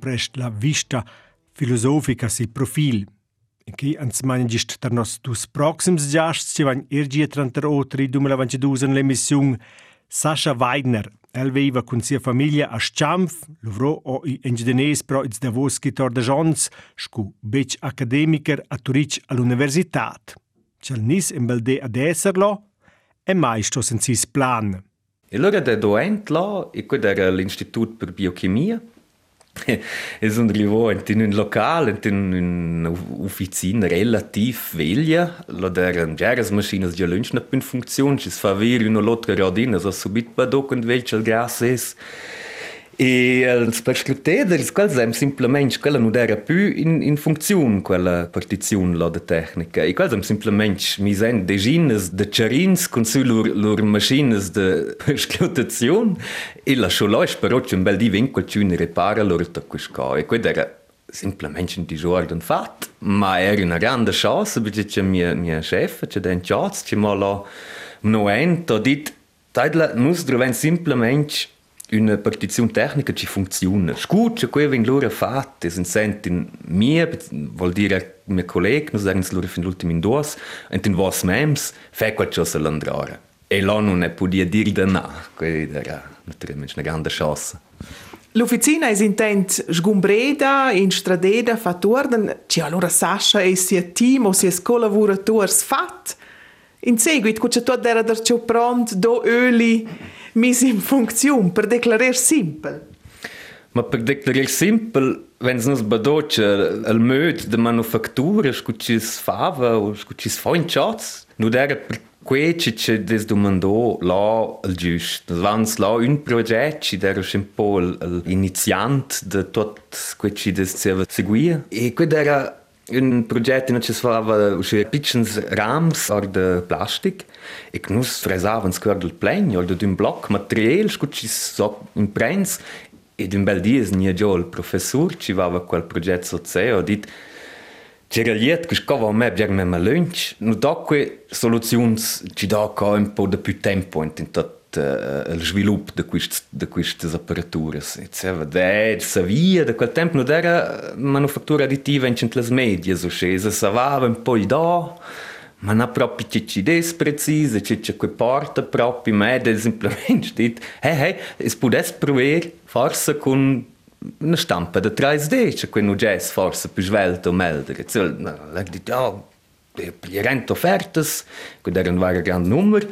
Prest la vista filosofica si profil. E che ans managist der nos dus proxims giasts ci van ergie 38 2022 l'emissione Sascha Weidner. El veiva con sia famiglia a Schampf, lovrò o i engineers pro its davos scritor de Jons, scu bec academiker a Turic all'universitat. C'el nis in belde ad esserlo, e mai sto sensis plan. E allora da doent là, e quid era l'Istitut per Biochimia, e sono arrivato in un locale, in un'officina relativ veglia, là erano già le macchine già lunch non in funzione, ci fa avere una lotta radina, so subito badò quando velce il gas è. E els prescripteders, quels sem simplement, quella non era più in, in funzione, quella partizione de tecnica. E quels sem simplement misen de gines, de charins, con su lor, lor machines de prescriptazione, e la scholoi però c'è un bel di vinco ci ne repara lor da quisca. E quella era simplement un disordine fatto, ma era una grande chance, perché c'è mia, mia chef, c'è den chats, c'è ma la noento, dit, taidla, nus droven simplement una partizione tecnica ci funziona. Scuccia quello che loro fatto, si sentono mia, vuol dire mio collega, noi sagen loro fin l'ultimo in due, e in vos mems, fa qualcosa all'andrare. E là non è podia dire da no, quella era naturalmente una grande chance. L'officina è intent sgumbreda, in stradeda, fa tornen, ci allora Sasha e sia team o sia collaboratori fat. In seguito, quando tutto era da ciò pronto, do öli, mis in funzione per declarar simpel. Ma per declarar simpel, wenn es nos badotsch el möd de manufactura, scucis fava o scucis foinchats, nu dera per queci che des domandò là il giust. Vans là un progetto, ci dera un po' l'iniziant de tot queci des seva seguia. E quid era In progetti non ci suava uscire piccins rams or de plastic e che nus fresavan square del plen or de un bloc materiel scucci so in prens ed un bel dies nia giò il professor ci vava quel progetto sozeo dit C'era liet che scava a me bjer me ma lunch, no doque soluzions ci do co un po de più tempo in tot as eh, vilupes da da quistas apparaturas, etc. Sabia da quel tempo não era manufattura additiva in centlas medias, ou seja, savava un po' do, ma na proprio c'è c'è des precise, c'è c'è quei porta proprio me, del semplicemente dit, hey, hey, es pudes prover forse con una stampa da 3D, c'è quel jazz forse più svelto o meldere. Cioè, no, l'ha ja, detto, oh, per offerte, che era un vero grande numero,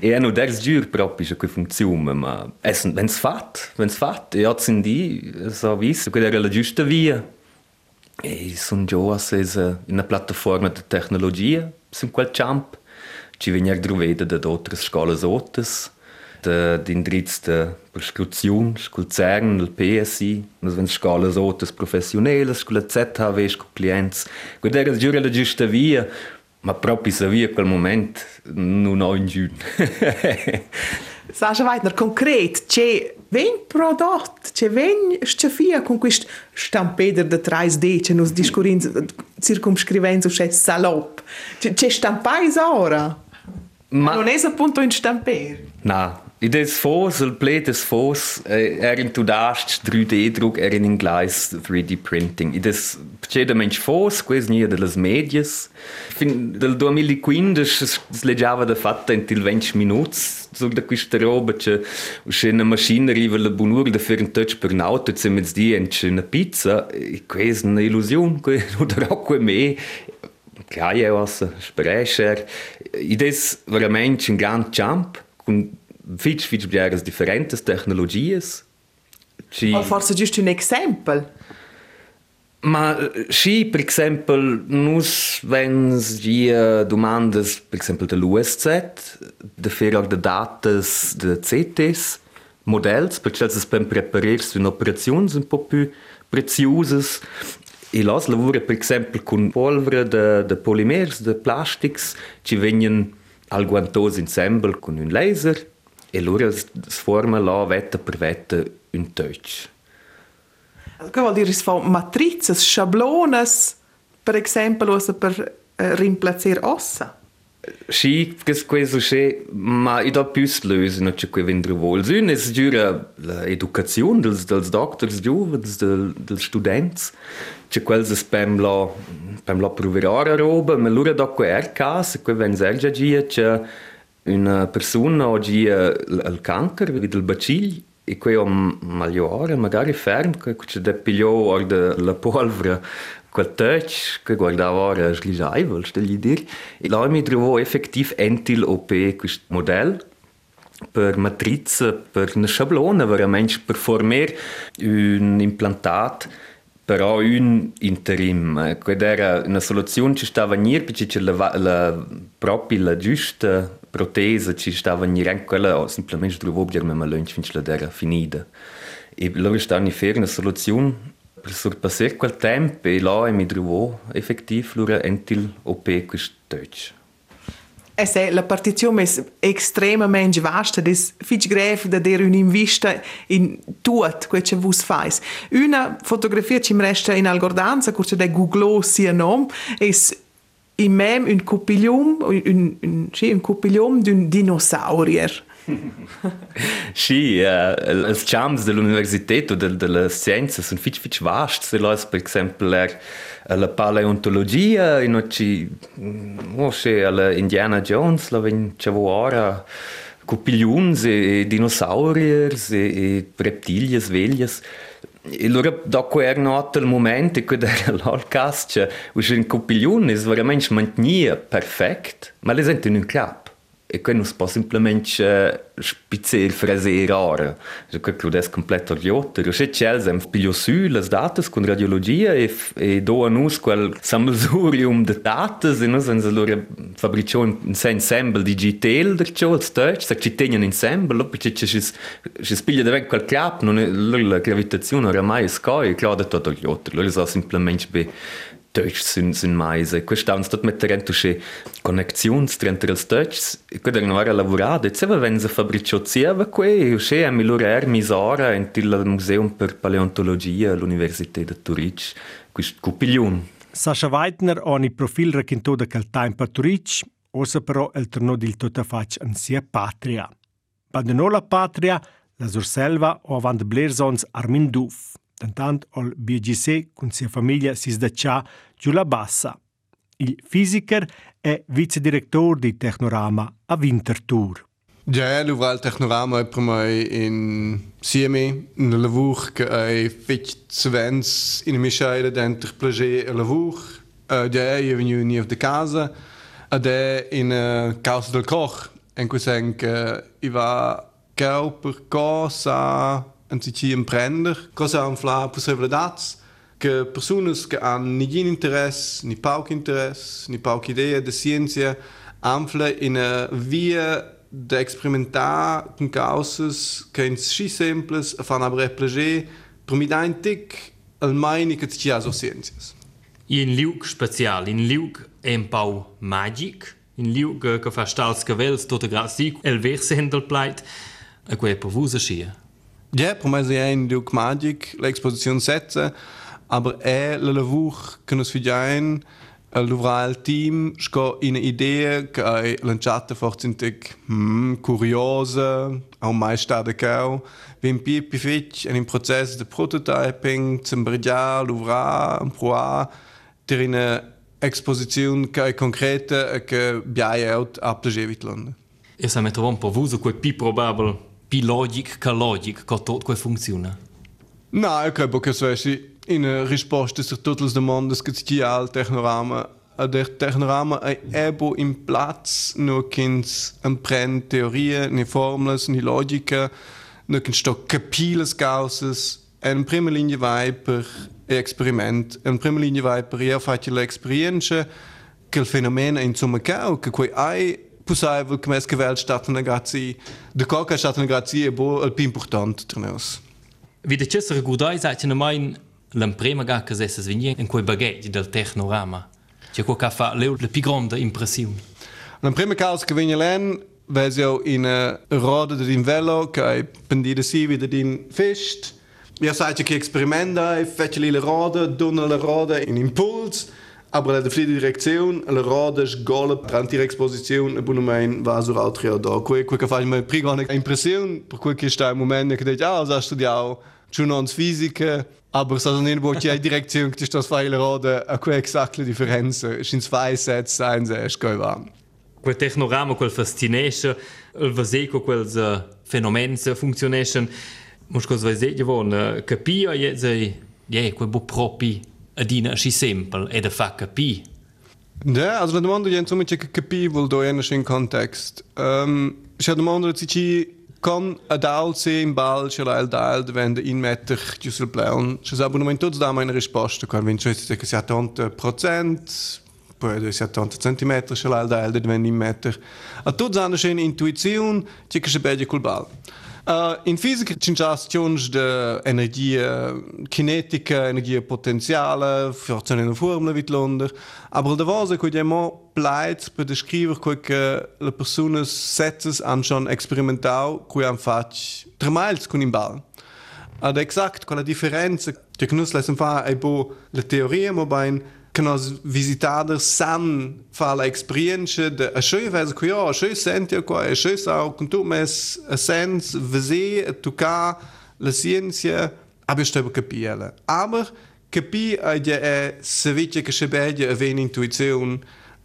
e hanno ders giur proprio che funziona, ma essen, wenn's fat, wenn's fat, hat sind die, so visto, quid era la giusta via. E sono già in una piattaforma di tecnologia, in quel camp, ci vengono trovate da altre scuole sottes, d'indirizzo de prescrizione, col CERN, il PSI, nos vens scolas outras professionais, con la ZHV, con clientes. Quando era la giusta via, ma proprio savia quel momento non ho in giù. Sascha Weidner, concret, c'è ven prodotto, c'è ven scefia con questo stampeder de 3D, c'è nos discurin circumscrivendo c'è salop. C'è stampais ora? Ma non è appunto in stamper? No, Ides fos, il plet des fos, er in tudast 3D-druck, er in ingleis 3D-printing. Ides pcedamente fos, quais nia de las medias. Fin del 2015 es leggiava da fatta in til 20 minuts so da questa roba che c'è una macchina arriva la bunur da fare un touch per un auto e mit di en una pizza e questa è un'illusione, quello da rocco e me Klaie was sprecher. Ides veramente un gran jump con fich fich bieras differentes tecnologias. Ci... O forse giusto un esempio? Ma sì, per esempio, nus vens gia domandas, per esempio, dell'USZ, de fare de datas de CTs, modells, perché es per prepararsi in operazioni un po' più preziose. E las lavora, per esempio, con polvere de, de polimers, de plastics, ci vengono alquantos ensemble con un laser, e loro si formano là vetta per vetta un touch. Che vuol dire fa matrices, schablones, per esempio, per uh, rimplacer ossa? Sì, questo c'è, ma io do più lösen, non c'è qui vendere vol. Una è giura l'educazione dels, dels doctors giovani, del, dels studenti. C'è quel che spem la, spem la proverare roba, ma loro da qui è caso, qui vengono già c'è una persona oggi il cancro, il bacilli, e è un migliore, magari fermo, che c'è da pigliare la polvere quel touch che guardava ora slisaivol, sto gli dire. E là mi trovo effettiv entil OP questo modello per matrice, per una sciablona, veramente per formare un implantato però un interim. Quella era una soluzione che stava venire perché la, la, proprio la giusta protesi ci stava venire, quella semplicemente trovavo dire ma lunch finché la era finita. E loro stavano a fare una soluzione per surpassare quel tempo e là mi trovo effettiv lura entil OP questo Deutsch. E se la partizione è estremamente vasta, è fitch greve da dire un'invista in tutto quello che voi fate. Una fotografia mi resta in algordanza, che è Google sia nome, è e même un copilium, un, un, și un copilium d'un dinosaurier. și uh, eh, els de l'universitet o de, de la scienza sunt fici, fici vast, se lois, per exemplu, eh, la paleontologia, in oci, o se la Indiana Jones, la ven cevo ora, copiliums e, e dinosauriers e, e reptilias, velias, Allora, dopo quern attel moment e quid era l'olcast, cioè, uscire in copiglione è veramente mantenere perfect, ma le sento in un clap. eu conheço para simplesmente speziell fraseirar. Eu creo que eu des completo idioter. Eu sei que eles haben pilho sul as datas com radiologia e, e do a nus quel de datas e nus ens allora fabricio un ensemble digital de ciò als deutsch, sac ci tegnen ensemble, perché ci si spiglia da vec quel clap, non è la gravitazione oramai è scoi, clauda tutto gli altri, loro sono semplicemente Deutsch sind, sind maise. Questa è un stat metterendo che connections tra il Deutsch, che devono avere lavorato, e se vengono fabbricati qui, che è migliore er misora in il museo per paleontologia all'Università di Turic, questo cupiglion. Sasha Weidner ha un profilo raccontato da quel tempo a Turic, ossa però il tornò di tutta faccia in sia patria. Ma non la patria, la sorselva o avanti Blersons Armin Duff. Tantant ol BGC con sia famiglia si sdaccia giù la bassa. Il fisiker è vicedirettore di Technorama a Winterthur. Ja, l'ouvral Technorama è per me in Sieme, un lavoro che è fatto svens in misceile dentro plager e lavoro. Uh, ja, io venivo nie di casa ed è in uh, causa del koch. En cui sen che io va per cosa en si emprender, cosa han fla possibilidades que pessoas que han ninguém interesse, ni pouco interesse, ni pouca ideia de ciência, ampla in a via de experimentar com causas que em si simples, a fan aber plager, per mi da un tic al meine che ci ciências. In liug special, in liug un pau magic, in liug che fa stals cavels tot grazie, el verse hendel pleit, a quei per schia. Ja, per me è in Duke Magic l'exposizione setze, aber è la lavur che nos figiain l'uvra il team sco in idea che forse in tic hmm, curiosa, au mai stata cau, vim pipi fitch in processo di prototyping, zum brigiar l'uvra, proa, ter in exposizione che è concreta e che biaia out a plagevit Londra. E se mi trovo un po' vuso quel più probabile più logico che logico che tutto funziona? No, io credo che sia in risposta a tutte le domande che ci ha il Technorama. Il Technorama è ebo in Platz, nur kins imprende teorie, ni formule, ni logica, nur kins sto capire le cause. In prima linea vai per esperiment, in prima linea vai per io faccio l'esperienza che il fenomeno insomma che quei Pusai começa que velho está na de qualquer está na e bo al pi important para nós. de que se recordai, sabe, main. mãe, l'emprema gar que essas vinham em quei baguete del Technorama. Que qual que leu le pi grande impressione. L'emprema caos que vinha lén, vezio in eh, a de din velo, kai pendide pendida si vida din fest. Ja, sabe, que experimenta, eh, fece lì rode, roda, rode, in impuls. Aber la fli direzione, la roda sgola durante l'exposizione, e buono va su altri da. Quel che fa mi prima una impressione, per quel che sta un momento che dice, ah, ho studiato giornals fisica, aber sa non bo che direzione che sto fai la roda, a quel esatte differenza, sin zwei Sätze ein sehr schön war. Quel technorama, quel fascination, il vaseco, quel fenomeni funzionation, mus cos vai sege von, capia jetzt, ja, quel bo propi adina si simpel e da fa capi. Ja, also la domanda è insomma che capi vuol do in un context. Um, c'è domanda se ci con adal se in bal c'è la dal diventa in metter giù sul plan. C'è sa non tutti da una risposta quando vince che sia 80% poi sia 80 cm c'è la dal diventa in metter. A tutti hanno eine intuizione che c'è bene col bal. Uh, in fisica ci sono de energia kinetica, energia potenziale, forse in una formula wie Londra. Aber da was ich immer bleibt bei der Schreiber, che le persone setzen an schon experimental, han fatto tre miles il ball. Ad exakt quella differenza che noi lesson fa è bo la teoria, ma ben que nós visitados san fala experiência de a show vez que eu a show sente eu a show sa com tu mas a sense veze a tocar la ciência aber stebe capiela. Aber capi a de é serviço que chebede a vem intuição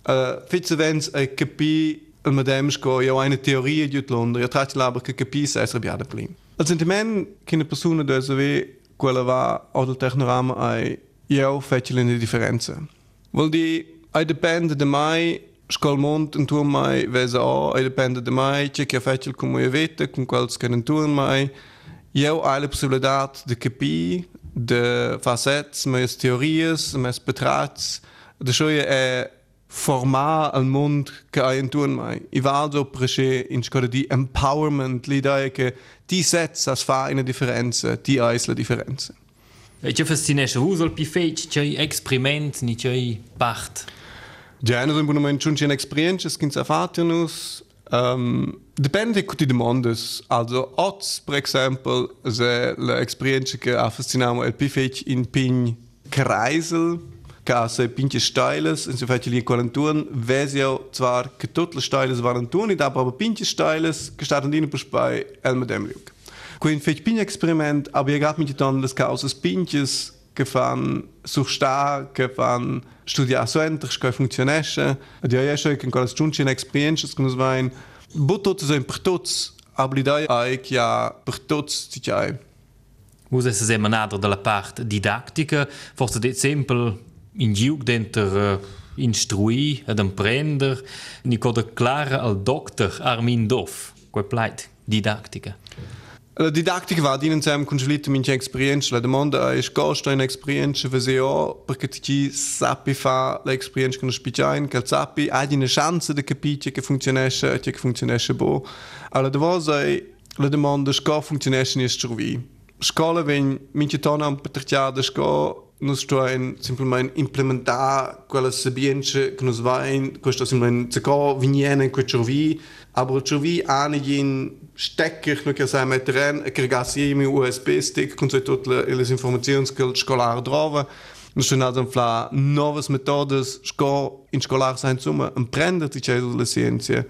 a fitze vens a capi a madame ko eu eine teoria de Londres eu trato lá que capi sa é biada plim al sentiment que na pessoa do SW quella va od technorama ai eu faccio le differenze. Vol di, ai dipende da mai, scol mont in tuo mai vesa o, ai dipende da mai, c'è che faccio come io vete, con quals che non tuo mai. Eu hai la possibilità di capire, de facets, mes teorias, mes betrats, de schoie è formar al mond che hai in tuo mai. I vado in scuola di empowerment, l'idea che ti sets as fa una differenza, ti hai la differenza. Ce fascinește uzul pi feci, ce experiment, ni ce pacht. Ja, in un moment schon ein experienza che ci fatinus. Um, depende che ti demandes. Also, oz, per esempio, se l'experienza che ha fascinato il pi feci in pin kreisel, che se pinche steiles, in so feci li quaranturen, vesio zwar che tutte le steiles waren tun, aber pinche steiles, che staten dine per spai demliuk. Quindi Queen pin experiment? Aber ihr gab mich dann das Chaos des Pinches gefan such sta gefan studiasoentrsch ka funktionesche Di jeche kan kol Junchen experiences kun wein Botot zo en pertots ablidai aik ja pertots titjai. Hoe se se ma de part didactica? Forse dit simpel in diuk eh, instrui ad prender. Ni al doctor Armin Doff, quae pleit didactica. La didattica va din insieme con gelita mince experienza. La domanda è costa in experienza VSO perché ti sappi fa l'experienza con spicain, che sappi hai una chance di capire che funzionesce e che funzionesce bo. Alla domanda è la domanda come funzionesce in strovi. Scola ven mince tona un patriarcato scola nós estamos simplesmente implementar quella sabienza che nos vai questo simplesmente se co viene in questo vi aber ciò vi hanno in stecker no che sai mettere in che ragazzi mi USB stick con tutte le, le informazioni che il scolare trova Nós temos então novas metodes in escolar sein summa empreender die la ciência.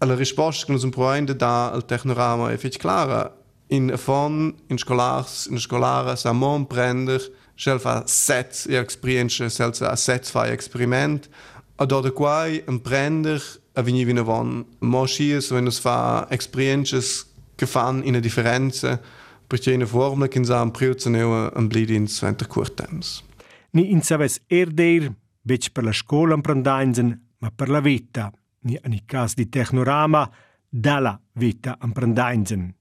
A risposta que nos proende dá al technorama é fique clara. In fond, in escolars, in escolara, sa mon prender, Šel fa set experienze, šel sa set fa experiment. A do de quai emprender a vini vina von moschies, wenn es fa experiences gefan in a differenza, perché in a formula che sa un priuzza neu un blidins venter curtems. Ni in saves erder, bec per la scola imprendainsen, ma per la vita, ni in cas di technorama, dalla vita imprendainsen.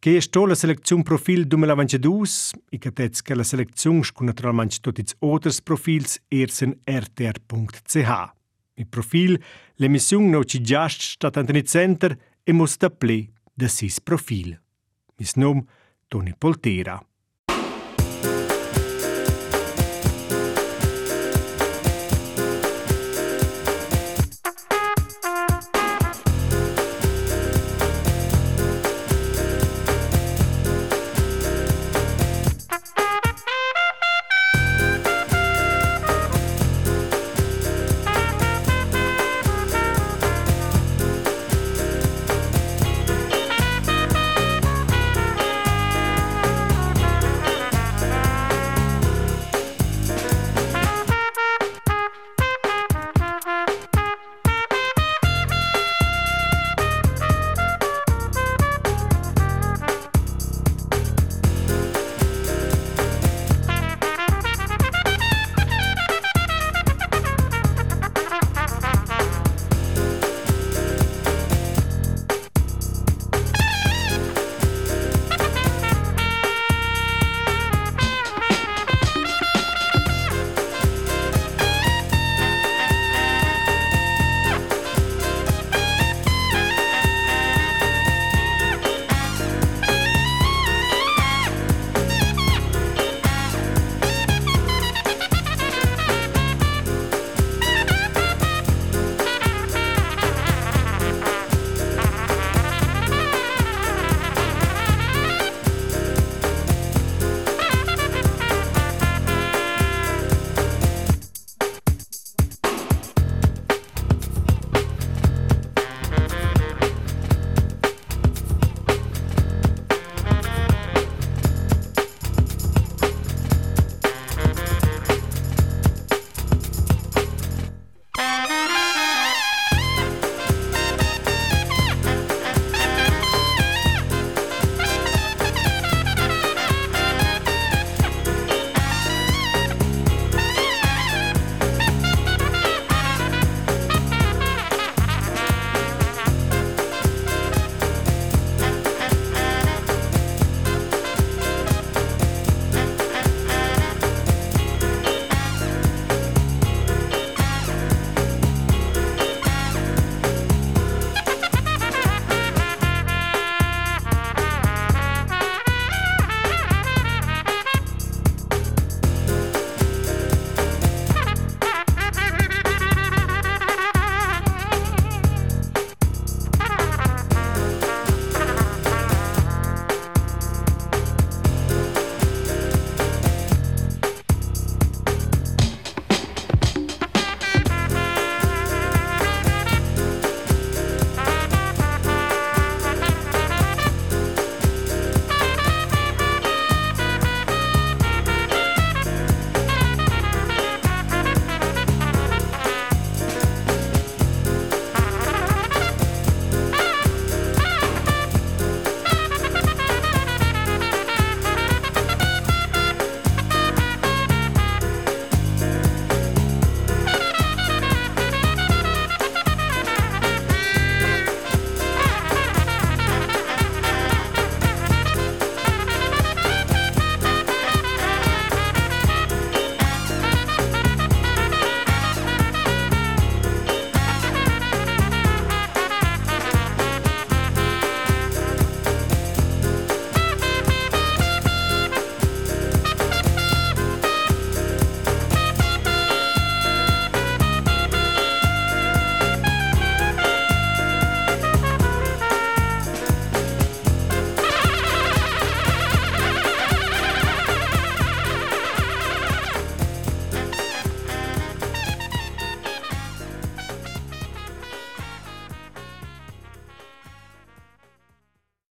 Che è sto la selezione profil 2022 e che tez che la selezione naturalmente tutti gli altri profils ersen rtr.ch. Mi profil, l'emissiun no ci giast stat Antoni Center e mosta ple da sis profil. Mis nom Toni Poltera.